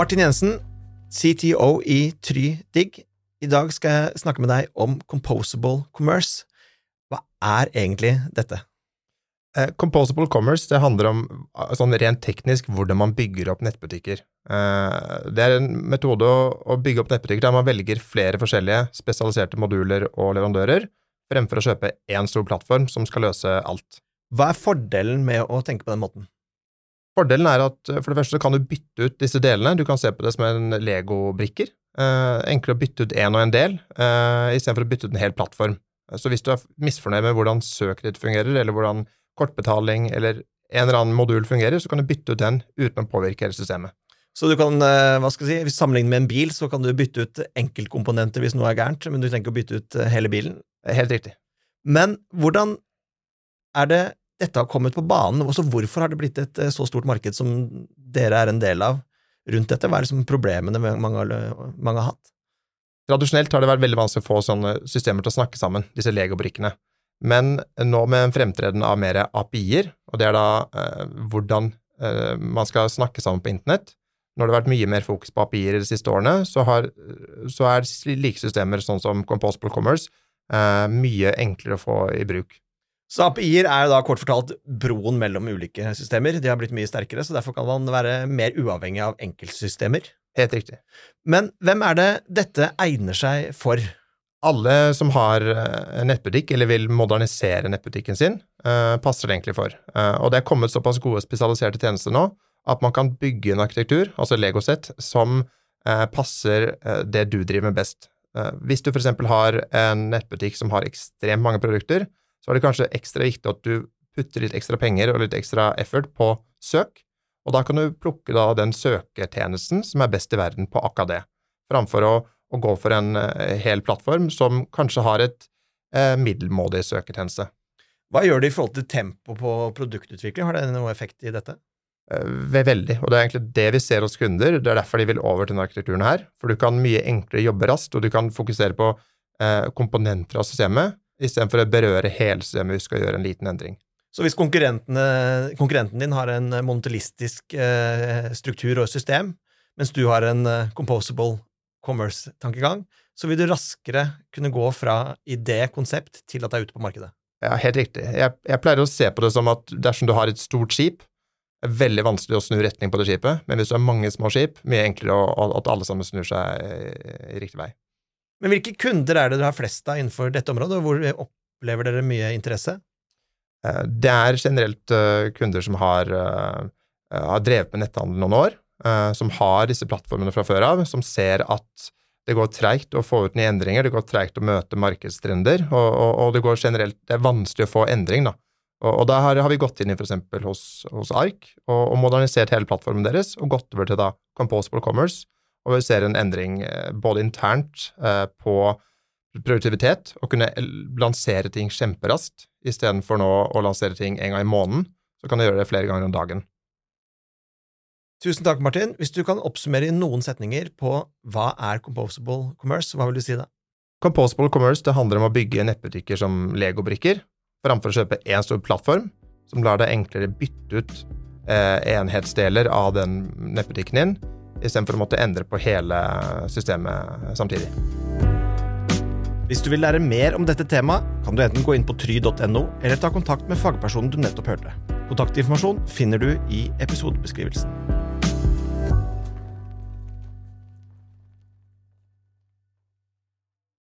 Martin Jensen, CTO i TryDigg. I dag skal jeg snakke med deg om Composable Commerce. Hva er egentlig dette? Eh, Composable commerce det handler om eh, sånn rent teknisk hvordan man bygger opp nettbutikker. Eh, det er en metode å, å bygge opp nettbutikker der man velger flere forskjellige spesialiserte moduler og leverandører, fremfor å kjøpe én stor plattform som skal løse alt. Hva er fordelen med å tenke på den måten? Fordelen er at for det første kan du bytte ut disse delene. Du kan se på det som en Lego-brikker. Eh, enklere å bytte ut én og en del, eh, istedenfor å bytte ut en hel plattform. Så hvis du er misfornøyd med hvordan søket ditt fungerer, eller hvordan kortbetaling eller en eller annen modul fungerer, så kan du bytte ut den uten å påvirke hele systemet. Så du kan, eh, hva skal jeg si, Sammenlignet med en bil, så kan du bytte ut enkeltkomponenter hvis noe er gærent, men du trenger ikke å bytte ut hele bilen? Helt riktig. Men hvordan er det dette har kommet på banen? Også hvorfor har det blitt et så stort marked som dere er en del av rundt dette? Hva er liksom problemene mange, mange har hatt? Tradisjonelt har det vært veldig vanskelig å få sånne systemer til å snakke sammen, disse legobrikkene. Men nå med en fremtreden av mer API-er, og det er da eh, hvordan eh, man skal snakke sammen på internett Når det har vært mye mer fokus på API-er de siste årene, så, har, så er like systemer sånn som Composable Commerce eh, mye enklere å få i bruk. Så API-er er da kort fortalt broen mellom ulike systemer. De har blitt mye sterkere, så derfor kan man være mer uavhengig av enkeltsystemer. Helt riktig. Men hvem er det dette egner seg for? Alle som har nettbutikk, eller vil modernisere nettbutikken sin, passer det egentlig for. Og det er kommet såpass gode spesialiserte tjenester nå at man kan bygge en arkitektur, altså Legosett, som passer det du driver med best. Hvis du f.eks. har en nettbutikk som har ekstremt mange produkter, så er det kanskje ekstra viktig at du putter litt ekstra penger og litt ekstra effort på søk, og da kan du plukke da den søketjenesten som er best i verden på akkurat det, framfor å, å gå for en uh, hel plattform som kanskje har et eh, middelmådig søketjeneste. Hva gjør det i forhold til tempo på produktutvikling? Har det noe effekt i dette? Uh, veldig, og det er egentlig det vi ser hos kunder. Det er derfor de vil over til denne arkitekturen her. For du kan mye enklere jobbe raskt, og du kan fokusere på komponenter av systemet istedenfor å berøre du skal gjøre en liten endring. Så hvis konkurrenten din har en monotelistisk eh, struktur og system, mens du har en eh, composable commerce-tankegang, så vil du raskere kunne gå fra idé, konsept, til at det er ute på markedet. Ja, helt riktig. Jeg, jeg pleier å se på det som at dersom du har et stort skip, det er veldig vanskelig å snu retning på det skipet, men hvis du har mange små skip, mye enklere at alle sammen snur seg i riktig vei. Men hvilke kunder er det dere har flest av innenfor dette området, og hvor opplever dere mye interesse? Det er generelt kunder som har, har drevet med netthandel noen år, som har disse plattformene fra før av, som ser at det går treigt å få ut nye endringer, det går treigt å møte markedstrender, og, og, og, det går generelt Det er vanskelig å få endring, da. Og, og da har, har, vi gått inn i f.eks. Hos, hos Ark og, modernisert hele plattformen deres, og gått over til da for Commerce, og vi ser en endring både internt eh, på produktivitet, å kunne lansere ting kjemperaskt istedenfor nå å lansere ting en gang i måneden. Så kan du gjøre det flere ganger om dagen. Tusen takk, Martin. Hvis du kan oppsummere i noen setninger på hva er Composable Commerce, hva vil du si da? Composable Commerce det handler om å bygge nettbutikker som legobrikker, framfor å kjøpe én stor plattform som lar deg enklere bytte ut eh, enhetsdeler av den nettbutikken din, istedenfor å måtte endre på hele systemet samtidig. Hvis du vil lære mer om dette temaet, kan du enten gå inn på try.no, eller ta kontakt med fagpersonen du nettopp hørte. Kontaktinformasjon finner du i episodebeskrivelsen.